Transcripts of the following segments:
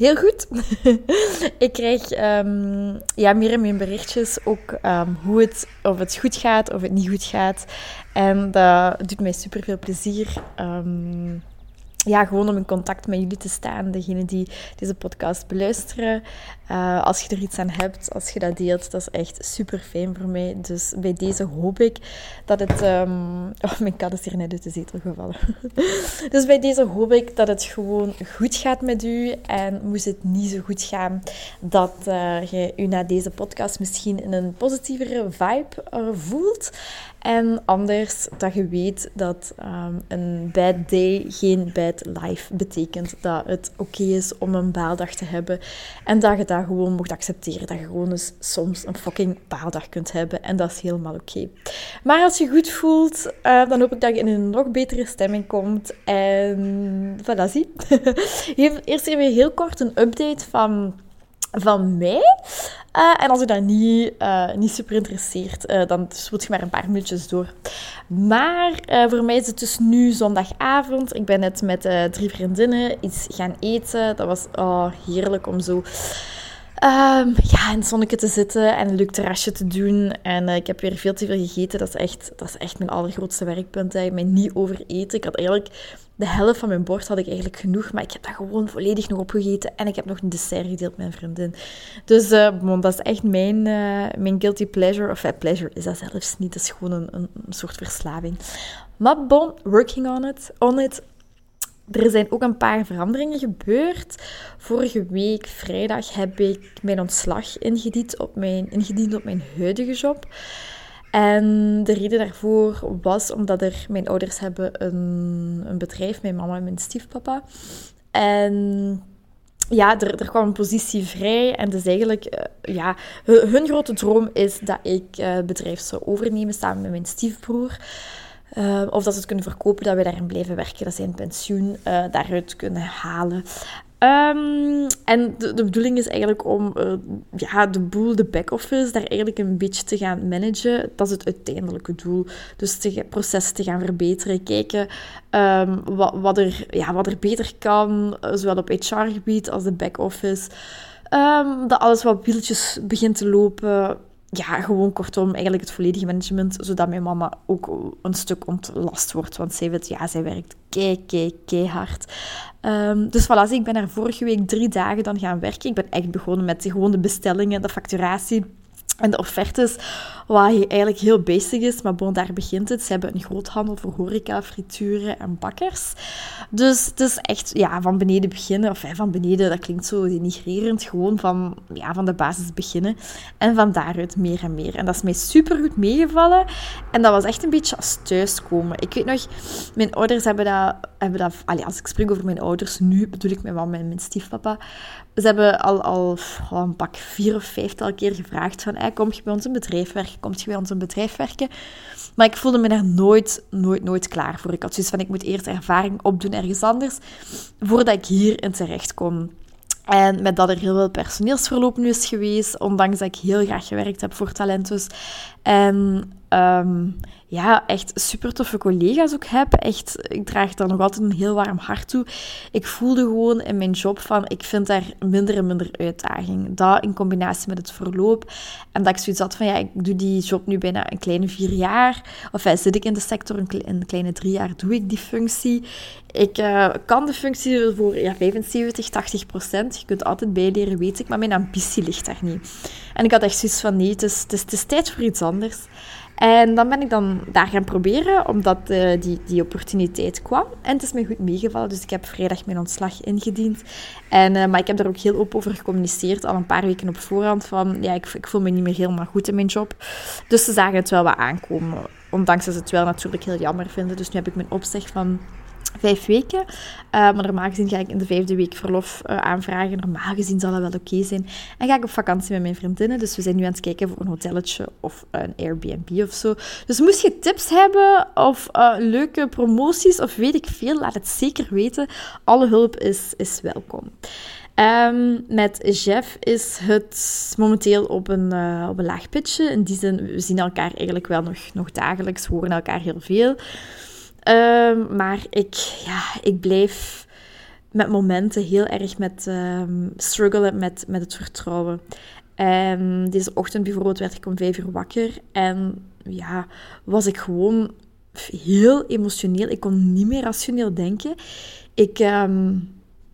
heel goed. ik krijg um, ja, meer en meer berichtjes ook um, hoe het, of het goed gaat of het niet goed gaat. En dat doet mij super veel plezier. Um, ja, gewoon om in contact met jullie te staan, degene die deze podcast beluisteren. Uh, als je er iets aan hebt, als je dat deelt, dat is echt super fijn voor mij. Dus bij deze hoop ik dat het... Um... Oh, mijn kat is hier net uit de zetel gevallen. dus bij deze hoop ik dat het gewoon goed gaat met u. En moest het niet zo goed gaan, dat uh, je u na deze podcast misschien in een positievere vibe uh, voelt. En anders dat je weet dat um, een bad day geen bad life betekent. Dat het oké is om een baaldag te hebben. En dat je dat gewoon mocht accepteren. Dat je gewoon eens soms een fucking baaldag kunt hebben. En dat is helemaal oké. Maar als je goed voelt, uh, dan hoop ik dat je in een nog betere stemming komt. En voilà, zie. Eerst even heel kort een update van van mij. Uh, en als je dat niet, uh, niet super interesseert, uh, dan spoelt je maar een paar minuutjes door. Maar voor mij is het dus nu zondagavond. Ik ben net met drie vriendinnen iets gaan eten. Dat was oh, heerlijk om zo... Um, ja, in het zonnetje te zitten en een leuk terrasje te doen. En ik heb weer veel te veel gegeten. Dat is echt, dat is echt mijn allergrootste werkpunt. Hè. mij niet overeten. Ik had eigenlijk de helft van mijn bord had ik eigenlijk genoeg, maar ik heb dat gewoon volledig nog opgegeten. En ik heb nog een dessert gedeeld met mijn vriendin. Dus uh, dat is echt mijn, uh, mijn guilty pleasure. Of uh, pleasure is dat zelfs niet, dat is gewoon een, een, een soort verslaving. Maar bon, working on it. On it. Er zijn ook een paar veranderingen gebeurd. Vorige week, vrijdag, heb ik mijn ontslag ingediend op mijn, ingediend op mijn huidige job. En de reden daarvoor was omdat er, mijn ouders hebben een, een bedrijf, mijn mama en mijn stiefpapa. En ja, er, er kwam een positie vrij. En dus eigenlijk, uh, ja, hun, grote droom is dat ik uh, het bedrijf zou overnemen samen met mijn stiefbroer. Uh, of dat ze het kunnen verkopen, dat we daarin blijven werken, dat ze een pensioen daaruit kunnen halen. Um, en de, de, bedoeling is eigenlijk om uh, ja, de boel, de back-office, daar eigenlijk een beetje te gaan managen. Dat is het uiteindelijke doel. Dus het proces te gaan verbeteren. Kijken um, wat, wat, er, ja, wat er beter kan, zowel op HR-gebied als de back-office. Um, dat alles wat wieltjes begint te lopen ja, gewoon kortom, eigenlijk het volledige management, zodat mijn mama ook een stuk ontlast wordt. Want zij weet, ja, zij werkt kei, kei, keihard. Um, dus voilà, ik ben er vorige week drie dagen dan gaan werken. Ik ben echt begonnen met gewoon de bestellingen, de facturatie en de offertes, wat eigenlijk heel basic is, maar bon, daar begint het. Ze hebben een groothandel voor horeca, frituren en bakkers. Dus het is echt ja, van beneden beginnen. Of van beneden, dat klinkt zo denigrerend. Gewoon van, ja, van de basis beginnen. En van daaruit meer en meer. En dat is mij super goed meegevallen. En dat was echt een beetje als thuiskomen. Ik weet nog, mijn ouders hebben dat... Hebben dat allez, als ik spreek over mijn ouders, nu bedoel ik mijn mama en mijn stiefpapa. Ze hebben al, al oh, een pak vier of vijftal keer gevraagd van... Hey, kom je bij ons een bedrijf werken? Kom je bij ons een bedrijf werken? Maar ik voelde me daar nooit, nooit, nooit klaar voor. Ik had zoiets van, ik moet eerst ervaring opdoen ergens anders, voordat ik hierin terecht kom. En met dat er heel veel personeelsverloop nu is geweest, ondanks dat ik heel graag gewerkt heb voor Talentus. En um, ja, echt super toffe collega's ook heb. Echt, ik draag daar nog altijd een heel warm hart toe. Ik voelde gewoon in mijn job van, ik vind daar minder en minder uitdaging. Dat in combinatie met het verloop. En dat ik zoiets had van, ja, ik doe die job nu bijna een kleine vier jaar. Of ja, zit ik in de sector, een, een kleine drie jaar doe ik die functie. Ik uh, kan de functie voor ja, 75, 80 procent. Je kunt altijd bijleren, weet ik. Maar mijn ambitie ligt daar niet. En ik had echt zoiets van, nee, het is, het is, het is tijd voor iets anders. En dan ben ik dan daar gaan proberen, omdat uh, die, die opportuniteit kwam. En het is me goed meegevallen, dus ik heb vrijdag mijn ontslag ingediend. En, uh, maar ik heb daar ook heel open over gecommuniceerd, al een paar weken op voorhand, van ja, ik, ik voel me niet meer helemaal goed in mijn job. Dus ze zagen het wel wat aankomen, ondanks dat ze het wel natuurlijk heel jammer vinden. Dus nu heb ik mijn opzeg van vijf weken. Uh, maar normaal gezien ga ik in de vijfde week verlof uh, aanvragen. Normaal gezien zal dat wel oké zijn. En ga ik op vakantie met mijn vriendinnen. Dus we zijn nu aan het kijken voor een hotelletje of een Airbnb of zo. Dus moest je tips hebben of uh, leuke promoties of weet ik veel, laat het zeker weten. Alle hulp is, is welkom. Um, met Jeff is het momenteel op een, op een laag pitje. In die zin, we zien elkaar eigenlijk wel nog, nog dagelijks, horen elkaar heel veel. Um, maar ik, ja, ik blijf met momenten heel erg met um, struggelen met, met het vertrouwen. En deze ochtend bijvoorbeeld werd ik om vijf uur wakker en ja, was ik gewoon heel emotioneel. Ik kon niet meer rationeel denken. Ik, um,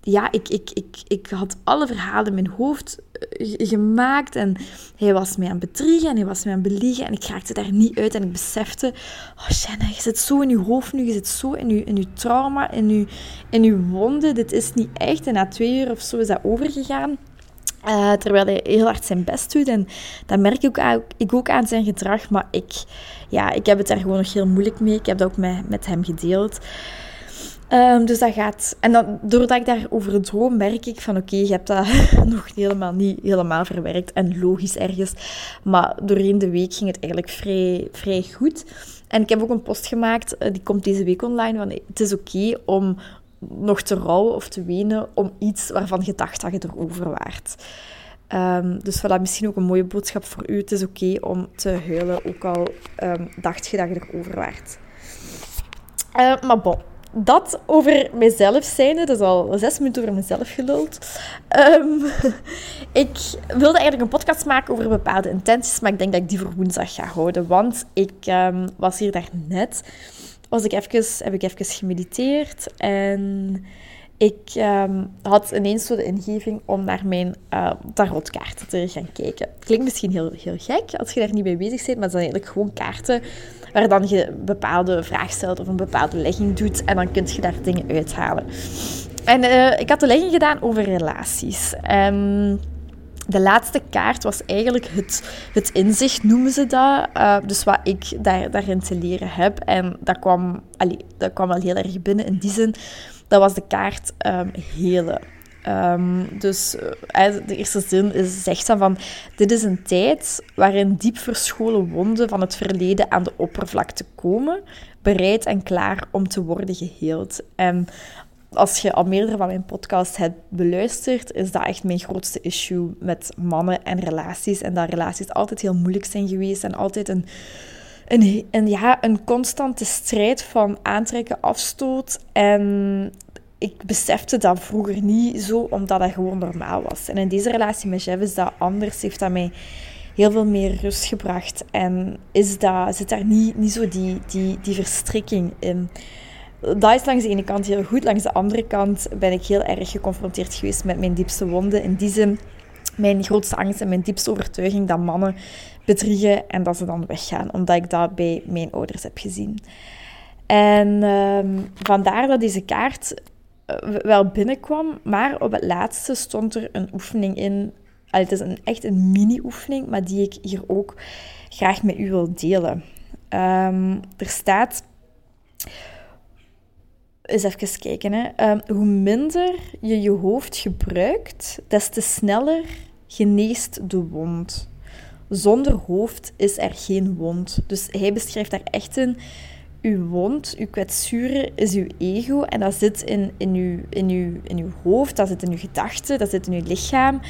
ja, ik, ik, ik, ik had alle verhalen in mijn hoofd eh, gemaakt. En hij was mij aan het bedriegen en hij was mij aan het beliegen. En ik raakte daar niet uit. En ik besefte, oh je zit zo in je hoofd nu. Je zit zo in je, in je trauma, in je, in je wonden. Dit is niet echt. En na twee uur of zo is dat overgegaan. Uh, terwijl hij heel hard zijn best doet. En dat merk ik ook, ik ook aan zijn gedrag. Maar ik, ja, ik heb het daar gewoon nog heel moeilijk mee. Ik heb dat ook met, met hem gedeeld. Um, dus dat gaat... En dan, doordat ik daarover droom, merk ik van... Oké, je hebt dat nog helemaal niet helemaal verwerkt. En logisch ergens. Maar doorheen de week ging het eigenlijk vrij, vrij goed. En ik heb ook een post gemaakt. Uh, die komt deze week online. Van, het is oké om nog te rouwen of te wenen om iets waarvan je dacht dat je erover waart. Um, dus voilà, misschien ook een mooie boodschap voor u. Het is oké om te huilen, ook al um, dacht je dat je erover waart. Uh, maar bon, dat over mezelf zijnde. Dat is al zes minuten over mezelf geluld. Um, ik wilde eigenlijk een podcast maken over bepaalde intenties, maar ik denk dat ik die voor woensdag ga houden. Want ik um, was hier daarnet, was ik even, heb ik even gemediteerd en ik um, had ineens zo de ingeving om naar mijn uh, tarotkaarten te gaan kijken. Klinkt misschien heel, heel gek als je daar niet mee bezig bent, maar het zijn eigenlijk gewoon kaarten waar dan je een bepaalde vraag stelt of een bepaalde legging doet en dan kun je daar dingen uithalen. En uh, ik had de legging gedaan over relaties. Um, de laatste kaart was eigenlijk het, het inzicht, noemen ze dat. Uh, dus wat ik daar, daarin te leren heb. En dat kwam, allee, dat kwam wel heel erg binnen in die zin. Dat was de kaart um, hele. Um, dus uh, de eerste zin is, zegt dan van... Dit is een tijd waarin diep verscholen wonden van het verleden aan de oppervlakte komen, bereid en klaar om te worden geheeld. En als je al meerdere van mijn podcasts hebt beluisterd, is dat echt mijn grootste issue met mannen en relaties. En dat relaties altijd heel moeilijk zijn geweest en altijd een, een, een, ja, een constante strijd van aantrekken, afstoot. En ik besefte dat vroeger niet zo, omdat dat gewoon normaal was. En in deze relatie met Jeff is dat anders, heeft dat mij heel veel meer rust gebracht. En is dat, zit daar niet, niet zo die, die, die verstrikking in dat is langs de ene kant heel goed. Langs de andere kant ben ik heel erg geconfronteerd geweest met mijn diepste wonden. In die zin, mijn grootste angst en mijn diepste overtuiging dat mannen bedriegen en dat ze dan weggaan. Omdat ik dat bij mijn ouders heb gezien. En uh, vandaar dat deze kaart wel binnenkwam. Maar op het laatste stond er een oefening in. Het is een, echt een mini-oefening, maar die ik hier ook graag met u wil delen. Um, er staat eens even kijken. Hè. Um, hoe minder je je hoofd gebruikt, des te sneller geneest de wond. Zonder hoofd is er geen wond. Dus hij beschrijft daar echt in. Uw wond, uw kwetsuren is uw ego. En dat zit in, in, uw, in, uw, in uw hoofd, dat zit in uw gedachten, dat zit in uw lichaam.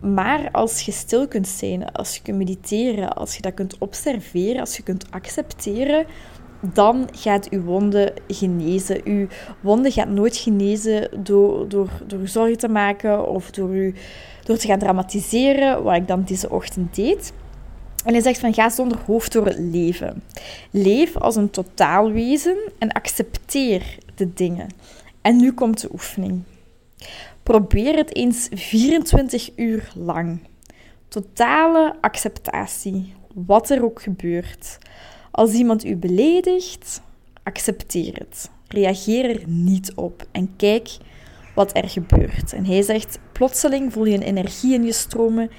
Maar als je stil kunt zijn, als je kunt mediteren, als je dat kunt observeren, als je kunt accepteren, dan gaat uw wonde genezen. Uw wonde gaat nooit genezen door, door, door zorgen te maken of door, u, door te gaan dramatiseren, wat ik dan deze ochtend deed. En hij zegt van ga zonder hoofd door het leven. Leef als een totaalwezen en accepteer de dingen. En nu komt de oefening. Probeer het eens 24 uur lang. Totale acceptatie, wat er ook gebeurt. Als iemand u beledigt, accepteer het. Reageer er niet op en kijk wat er gebeurt. En hij zegt: plotseling voel je een energie in je stromen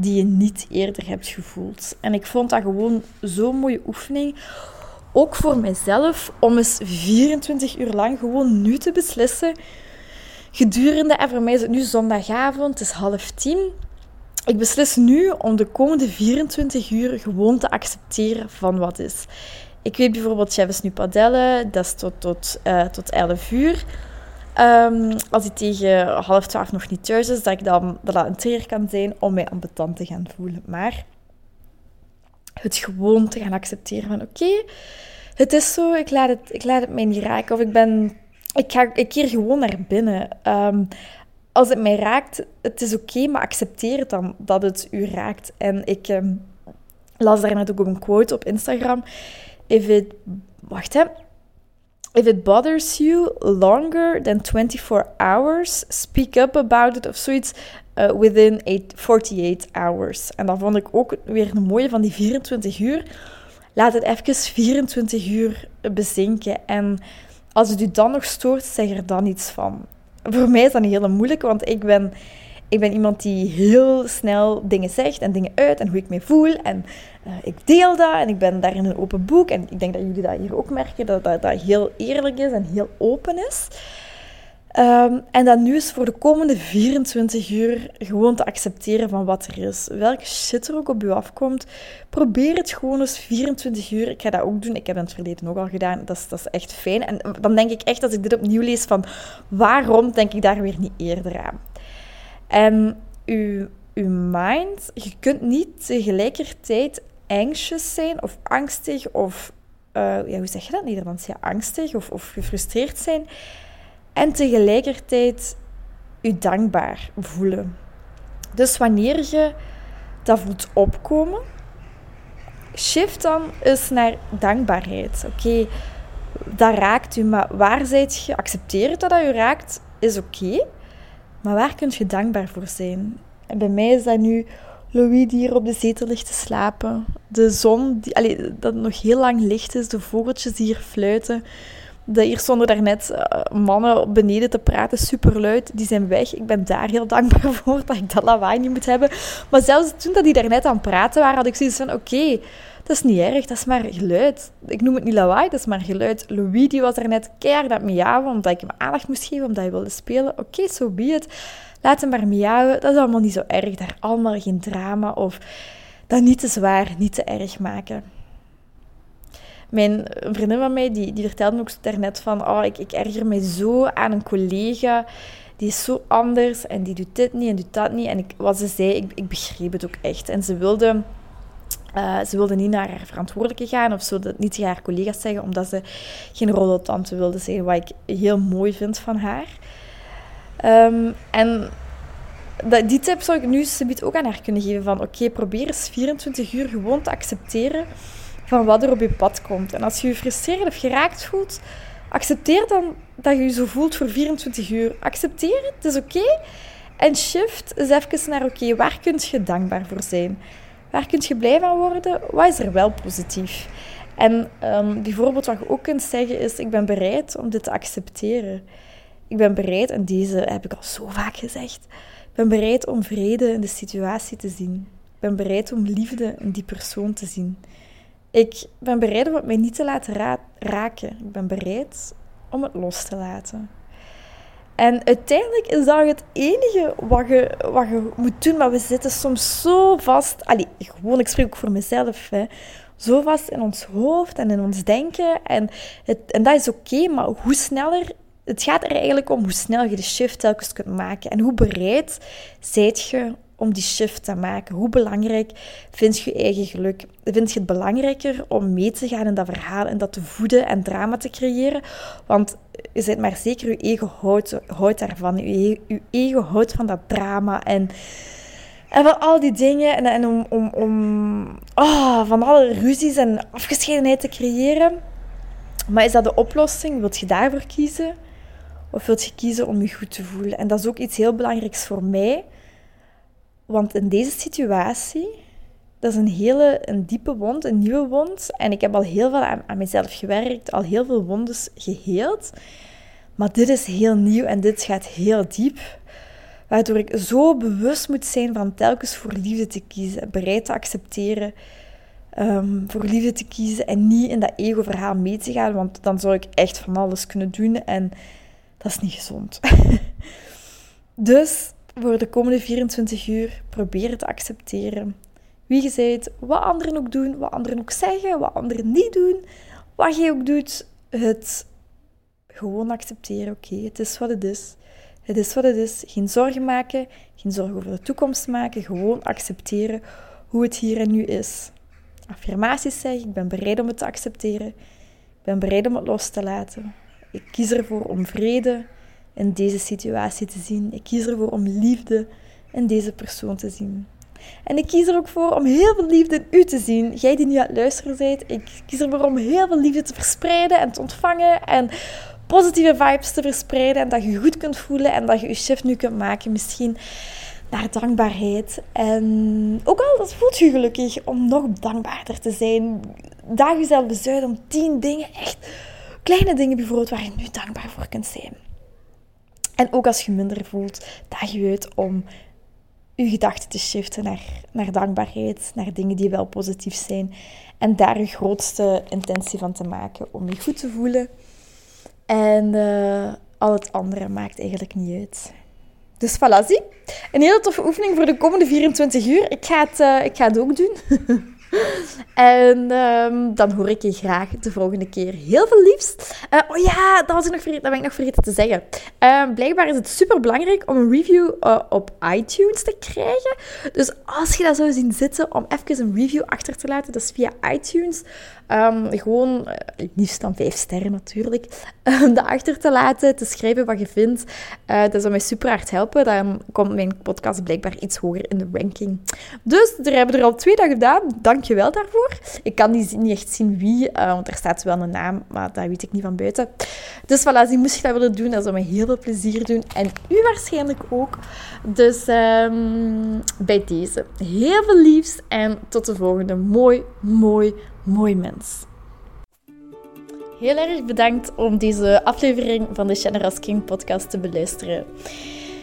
die je niet eerder hebt gevoeld. En ik vond dat gewoon zo'n mooie oefening ook voor mezelf om eens 24 uur lang gewoon nu te beslissen. Gedurende, en voor mij is het nu zondagavond, het is half tien. Ik beslis nu om de komende 24 uur gewoon te accepteren van wat is. Ik weet bijvoorbeeld, chef is nu padellen, dat is tot, tot, uh, tot 11 uur. Um, als hij tegen half twaalf nog niet thuis is, dat ik dan dat een trigger kan zijn om mij ambetant te gaan voelen. Maar het gewoon te gaan accepteren van oké, het is zo, ik laat het, ik laat het mij niet raken. Of ik ben, ik, ga, ik keer gewoon naar binnen. Um, als het mij raakt, het is oké, maar accepteer het dan dat het u raakt. En ik um, las daar net ook een quote op Instagram. If wacht hè. If it bothers you longer than 24 hours, speak up about it of zoiets uh, within 48 hours. En dat vond ik ook weer een mooie van die 24 uur. Laat het even 24 uur bezinken. En als het u dan nog stoort, zeg er dan iets van. Voor mij is dat een hele moeilijke, want ik ben, ik ben iemand die heel snel dingen zegt en dingen uit en hoe ik me voel. En uh, ik deel dat en ik ben daarin een open boek. En ik denk dat jullie dat hier ook merken, dat dat, heel eerlijk is en heel open is. Um, en dat nu is voor de komende 24 uur gewoon te accepteren van wat er is. Welke shit er ook op u afkomt, probeer het gewoon eens 24 uur. Ik ga dat ook doen. Ik heb in het verleden ook al gedaan. Dat is, dat is echt fijn. En dan denk ik echt, als ik dit opnieuw lees, van waarom denk ik daar weer niet eerder aan? En uw, uw mind, je kunt niet tegelijkertijd anxious zijn of angstig of, ja, hoe zeg je dat in Nederlands? Ja, angstig of, of gefrustreerd zijn en tegelijkertijd je dankbaar voelen. Dus wanneer je dat voelt opkomen, shift dan eens naar dankbaarheid. Oké, dat raakt u, maar waar zijt je? Accepteer het dat dat u raakt, is oké. Maar waar kunt je dankbaar voor zijn? En bij mij is dat nu Louis die hier op de zetel ligt te slapen. De zon, die, dat nog heel lang licht is. De vogeltjes die hier fluiten. De, hier stonden daarnet uh, mannen beneden te praten, superluid. Die zijn weg. Ik ben daar heel dankbaar voor dat ik dat lawaai niet moet hebben. Maar zelfs toen dat die daarnet aan het praten waren, had ik zoiets van... Oké, dat is niet erg, dat is maar geluid. Ik noem het niet lawaai, dat is maar geluid. Louis die was daarnet keihard aan het miauwen, omdat ik hem aandacht moest geven, omdat hij wilde spelen. Oké, zo so be it. Laat hem maar miauwen. Dat is allemaal niet zo erg. Daar allemaal geen drama of dat niet te zwaar, niet te erg maken. Mijn vriendin van mij, die, die vertelde ook daarnet van... Oh, ik, ik erger me zo aan een collega. Die is zo anders en die doet dit niet en doet dat niet. En ik, wat ze zei, ik, begreep het ook echt. En ze wilde... Uh, ze wilde niet naar haar verantwoordelijke gaan of zo, dat niet tegen haar collega's zeggen, omdat ze geen roddeltante wilde zijn, wat ik heel mooi vind van haar. Um, en dat, die tip zou ik nu ook aan haar kunnen geven van oké, probeer eens 24 uur gewoon te accepteren van wat er op je pad komt. En als je je frustreerd of geraakt voelt, accepteer dan dat je je zo voelt voor 24 uur. Accepteer het, het is oké. En shift eens even naar oké, waar kun je dankbaar voor zijn? Waar kun je blij van worden? Wat is er wel positief? En um, bijvoorbeeld wat je ook kunt zeggen is, ik ben bereid om dit te accepteren. Ik ben bereid, en deze heb ik al zo vaak gezegd, ik ben bereid om vrede in de situatie te zien. Ik ben bereid om liefde in die persoon te zien. Ik ben bereid om het mij niet te laten raken. Ik ben bereid om het los te laten. En uiteindelijk is dat het enige wat je, wat je moet doen. Maar we zitten soms zo vast. Allee, gewoon, ik spreek ook voor mezelf. Hè, zo vast in ons hoofd en in ons denken. En, het, en dat is oké, maar hoe sneller het gaat er eigenlijk om hoe snel je de shift telkens kunt maken en hoe bereid zijt je om die shift te maken. Hoe belangrijk vind je je eigen geluk? Vind je het belangrijker om mee te gaan in dat verhaal en dat te voeden en drama te creëren? Want je bent maar zeker, je ego houdt, daarvan. Je, je ego houdt van dat drama en... En van al die dingen en, en om, om, om oh, van alle ruzies en afgescheidenheid te creëren. Maar is dat de oplossing? Wilt je daarvoor kiezen? Of wilt je kiezen om je goed te voelen? En dat is ook iets heel belangrijks voor mij. Want in deze situatie, dat is een hele een diepe wond, een nieuwe wond. En ik heb al heel veel aan, aan mezelf gewerkt, al heel veel wondes geheeld. Maar dit is heel nieuw en dit gaat heel diep. Waardoor ik zo bewust moet zijn van telkens voor liefde te kiezen, bereid te accepteren um, voor liefde te kiezen en niet in dat ego-verhaal mee te gaan, want dan zou ik echt van alles kunnen doen en dat is niet gezond. dus voor de komende 24 uur probeer te accepteren. Wie je bent, wat anderen ook doen, wat anderen ook zeggen, wat anderen niet doen, wat je ook doet, het gewoon accepteren. Oké, het is wat het is. Het is wat het is. Geen zorgen maken, geen zorgen over de toekomst maken. Gewoon accepteren hoe het hier en nu is. Affirmaties zeggen, ik ben bereid om het te accepteren. Ik ben bereid om het los te laten. Ik kies ervoor om vrede in deze situatie te zien. Ik kies ervoor om liefde in deze persoon te zien. En ik kies er ook voor om heel veel liefde in u te zien. Jij die nu aan het luisteren bent, ik kies ervoor om heel veel liefde te verspreiden en te ontvangen. En positieve vibes te verspreiden. En dat je goed kunt voelen en dat je je shift nu kunt maken. Misschien naar dankbaarheid. En ook al dat voelt je gelukkig om nog dankbaarder te zijn. Daag jezelf bezuiden om tien dingen, echt kleine dingen bijvoorbeeld, waar je nu dankbaar voor kunt zijn. En ook als je minder voelt, daag je uit om je gedachten te shiften naar, naar dankbaarheid, naar dingen die wel positief zijn. En daar je grootste intentie van te maken om je goed te voelen. En uh, al het andere maakt eigenlijk niet uit. Dus voilà. Een hele toffe oefening voor de komende 24 uur. Ik ga het, uh, ik ga het ook doen. en um, dan hoor ik je graag de volgende keer. Heel veel liefs. Uh, oh ja, dat, was ik nog vergeten, dat ben ik nog vergeten te zeggen. Uh, blijkbaar is het super belangrijk om een review uh, op iTunes te krijgen. Dus als je dat zou zien zitten, om even een review achter te laten, dat is via iTunes. Um, gewoon, uh, liefst dan vijf sterren natuurlijk, um, achter te laten, te schrijven wat je vindt. Uh, dat zou mij super hard helpen. Dan komt mijn podcast blijkbaar iets hoger in de ranking. Dus er hebben er al twee dagen gedaan. Dank je wel daarvoor. Ik kan niet, echt zien wie, uh, want er staat wel een naam, maar dat weet ik niet van buiten. Dus voilà, die moest je dat willen doen. Dat zou mij heel veel plezier doen. En u waarschijnlijk ook. Dus um, bij deze, heel veel liefs en tot de volgende. Mooi, mooi, mooi mens. Heel erg bedankt om deze aflevering van de Generous King podcast te beluisteren.